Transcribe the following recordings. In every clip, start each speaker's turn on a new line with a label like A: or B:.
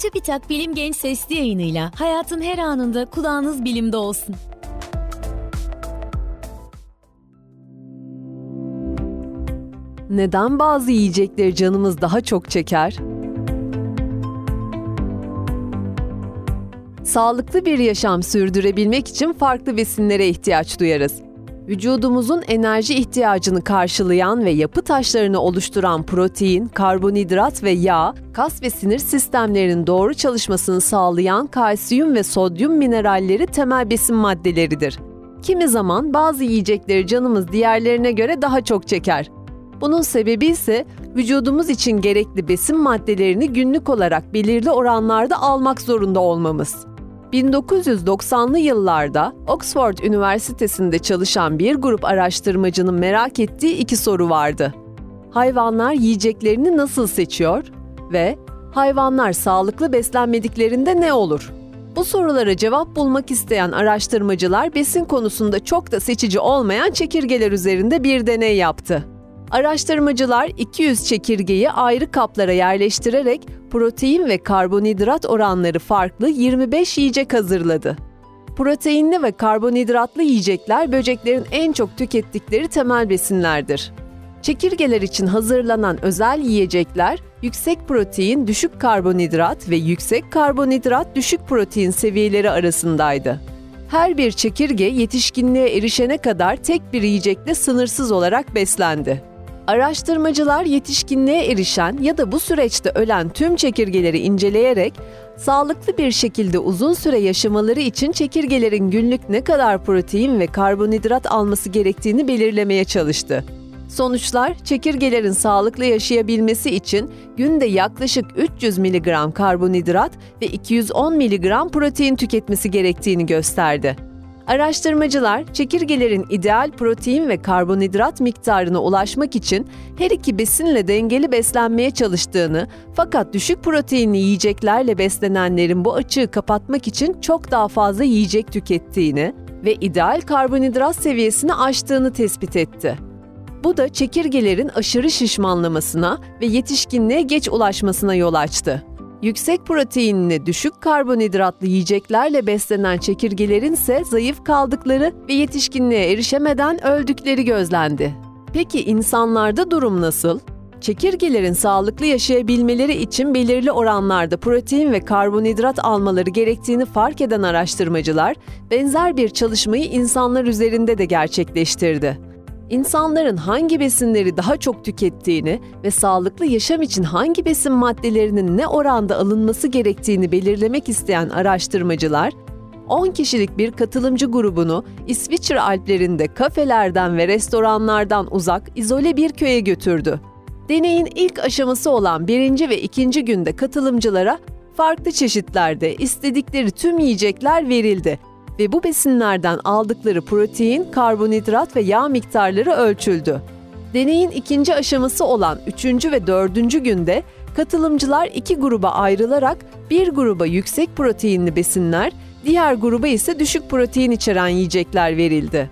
A: TÜBİTAK Bilim Genç Sesli yayınıyla hayatın her anında kulağınız bilimde olsun.
B: Neden bazı yiyecekleri canımız daha çok çeker? Sağlıklı bir yaşam sürdürebilmek için farklı besinlere ihtiyaç duyarız. Vücudumuzun enerji ihtiyacını karşılayan ve yapı taşlarını oluşturan protein, karbonhidrat ve yağ, kas ve sinir sistemlerinin doğru çalışmasını sağlayan kalsiyum ve sodyum mineralleri temel besin maddeleridir. Kimi zaman bazı yiyecekleri canımız diğerlerine göre daha çok çeker. Bunun sebebi ise vücudumuz için gerekli besin maddelerini günlük olarak belirli oranlarda almak zorunda olmamız. 1990'lı yıllarda Oxford Üniversitesi'nde çalışan bir grup araştırmacının merak ettiği iki soru vardı. Hayvanlar yiyeceklerini nasıl seçiyor ve hayvanlar sağlıklı beslenmediklerinde ne olur? Bu sorulara cevap bulmak isteyen araştırmacılar besin konusunda çok da seçici olmayan çekirgeler üzerinde bir deney yaptı. Araştırmacılar 200 çekirgeyi ayrı kaplara yerleştirerek protein ve karbonhidrat oranları farklı 25 yiyecek hazırladı. Proteinli ve karbonhidratlı yiyecekler böceklerin en çok tükettikleri temel besinlerdir. Çekirgeler için hazırlanan özel yiyecekler yüksek protein, düşük karbonhidrat ve yüksek karbonhidrat, düşük protein seviyeleri arasındaydı. Her bir çekirge yetişkinliğe erişene kadar tek bir yiyecekle sınırsız olarak beslendi. Araştırmacılar yetişkinliğe erişen ya da bu süreçte ölen tüm çekirgeleri inceleyerek sağlıklı bir şekilde uzun süre yaşamaları için çekirgelerin günlük ne kadar protein ve karbonhidrat alması gerektiğini belirlemeye çalıştı. Sonuçlar, çekirgelerin sağlıklı yaşayabilmesi için günde yaklaşık 300 mg karbonhidrat ve 210 mg protein tüketmesi gerektiğini gösterdi. Araştırmacılar çekirgelerin ideal protein ve karbonhidrat miktarına ulaşmak için her iki besinle dengeli beslenmeye çalıştığını fakat düşük proteinli yiyeceklerle beslenenlerin bu açığı kapatmak için çok daha fazla yiyecek tükettiğini ve ideal karbonhidrat seviyesini aştığını tespit etti. Bu da çekirgelerin aşırı şişmanlamasına ve yetişkinliğe geç ulaşmasına yol açtı. Yüksek proteinli, düşük karbonhidratlı yiyeceklerle beslenen çekirgelerin ise zayıf kaldıkları ve yetişkinliğe erişemeden öldükleri gözlendi. Peki insanlarda durum nasıl? Çekirgelerin sağlıklı yaşayabilmeleri için belirli oranlarda protein ve karbonhidrat almaları gerektiğini fark eden araştırmacılar benzer bir çalışmayı insanlar üzerinde de gerçekleştirdi insanların hangi besinleri daha çok tükettiğini ve sağlıklı yaşam için hangi besin maddelerinin ne oranda alınması gerektiğini belirlemek isteyen araştırmacılar, 10 kişilik bir katılımcı grubunu İsviçre Alplerinde kafelerden ve restoranlardan uzak izole bir köye götürdü. Deneyin ilk aşaması olan birinci ve ikinci günde katılımcılara farklı çeşitlerde istedikleri tüm yiyecekler verildi ve bu besinlerden aldıkları protein, karbonhidrat ve yağ miktarları ölçüldü. Deneyin ikinci aşaması olan üçüncü ve dördüncü günde katılımcılar iki gruba ayrılarak bir gruba yüksek proteinli besinler, diğer gruba ise düşük protein içeren yiyecekler verildi.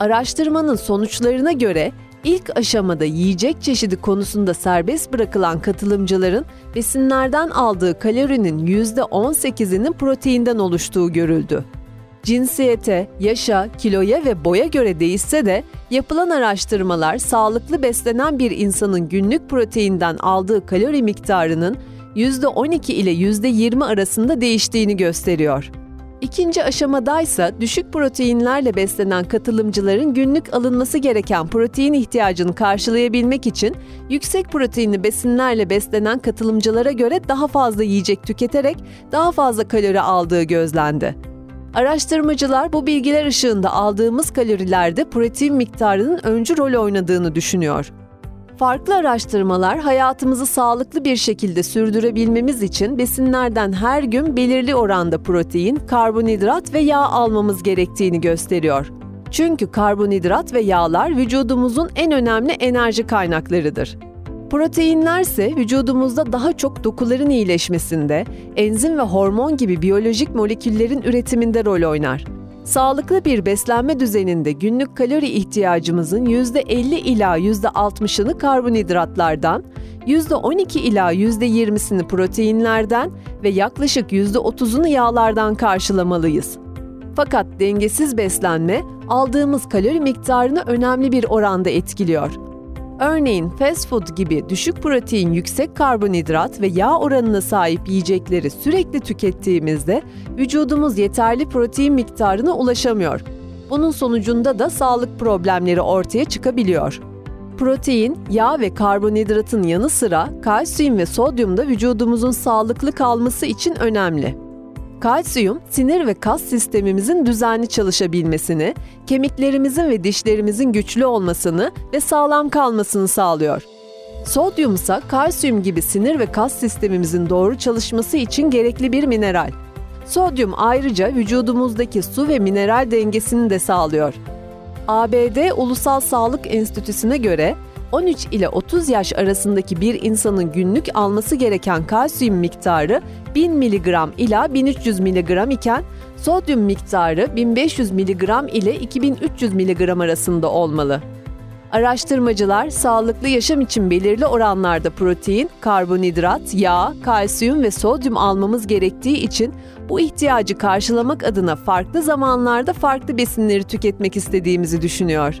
B: Araştırmanın sonuçlarına göre ilk aşamada yiyecek çeşidi konusunda serbest bırakılan katılımcıların besinlerden aldığı kalorinin %18'inin proteinden oluştuğu görüldü. Cinsiyete, yaşa, kiloya ve boya göre değişse de yapılan araştırmalar sağlıklı beslenen bir insanın günlük proteinden aldığı kalori miktarının %12 ile %20 arasında değiştiğini gösteriyor. İkinci aşamadaysa düşük proteinlerle beslenen katılımcıların günlük alınması gereken protein ihtiyacını karşılayabilmek için yüksek proteinli besinlerle beslenen katılımcılara göre daha fazla yiyecek tüketerek daha fazla kalori aldığı gözlendi. Araştırmacılar bu bilgiler ışığında aldığımız kalorilerde protein miktarının öncü rol oynadığını düşünüyor. Farklı araştırmalar hayatımızı sağlıklı bir şekilde sürdürebilmemiz için besinlerden her gün belirli oranda protein, karbonhidrat ve yağ almamız gerektiğini gösteriyor. Çünkü karbonhidrat ve yağlar vücudumuzun en önemli enerji kaynaklarıdır. Proteinler ise vücudumuzda daha çok dokuların iyileşmesinde, enzim ve hormon gibi biyolojik moleküllerin üretiminde rol oynar. Sağlıklı bir beslenme düzeninde günlük kalori ihtiyacımızın %50 ila %60'ını karbonhidratlardan, %12 ila %20'sini proteinlerden ve yaklaşık %30'unu yağlardan karşılamalıyız. Fakat dengesiz beslenme aldığımız kalori miktarını önemli bir oranda etkiliyor. Örneğin fast food gibi düşük protein, yüksek karbonhidrat ve yağ oranına sahip yiyecekleri sürekli tükettiğimizde vücudumuz yeterli protein miktarına ulaşamıyor. Bunun sonucunda da sağlık problemleri ortaya çıkabiliyor. Protein, yağ ve karbonhidratın yanı sıra kalsiyum ve sodyum da vücudumuzun sağlıklı kalması için önemli. Kalsiyum, sinir ve kas sistemimizin düzenli çalışabilmesini, kemiklerimizin ve dişlerimizin güçlü olmasını ve sağlam kalmasını sağlıyor. Sodyum ise kalsiyum gibi sinir ve kas sistemimizin doğru çalışması için gerekli bir mineral. Sodyum ayrıca vücudumuzdaki su ve mineral dengesini de sağlıyor. ABD Ulusal Sağlık Enstitüsü'ne göre 13 ile 30 yaş arasındaki bir insanın günlük alması gereken kalsiyum miktarı 1000 mg ila 1300 mg iken sodyum miktarı 1500 mg ile 2300 mg arasında olmalı. Araştırmacılar sağlıklı yaşam için belirli oranlarda protein, karbonhidrat, yağ, kalsiyum ve sodyum almamız gerektiği için bu ihtiyacı karşılamak adına farklı zamanlarda farklı besinleri tüketmek istediğimizi düşünüyor.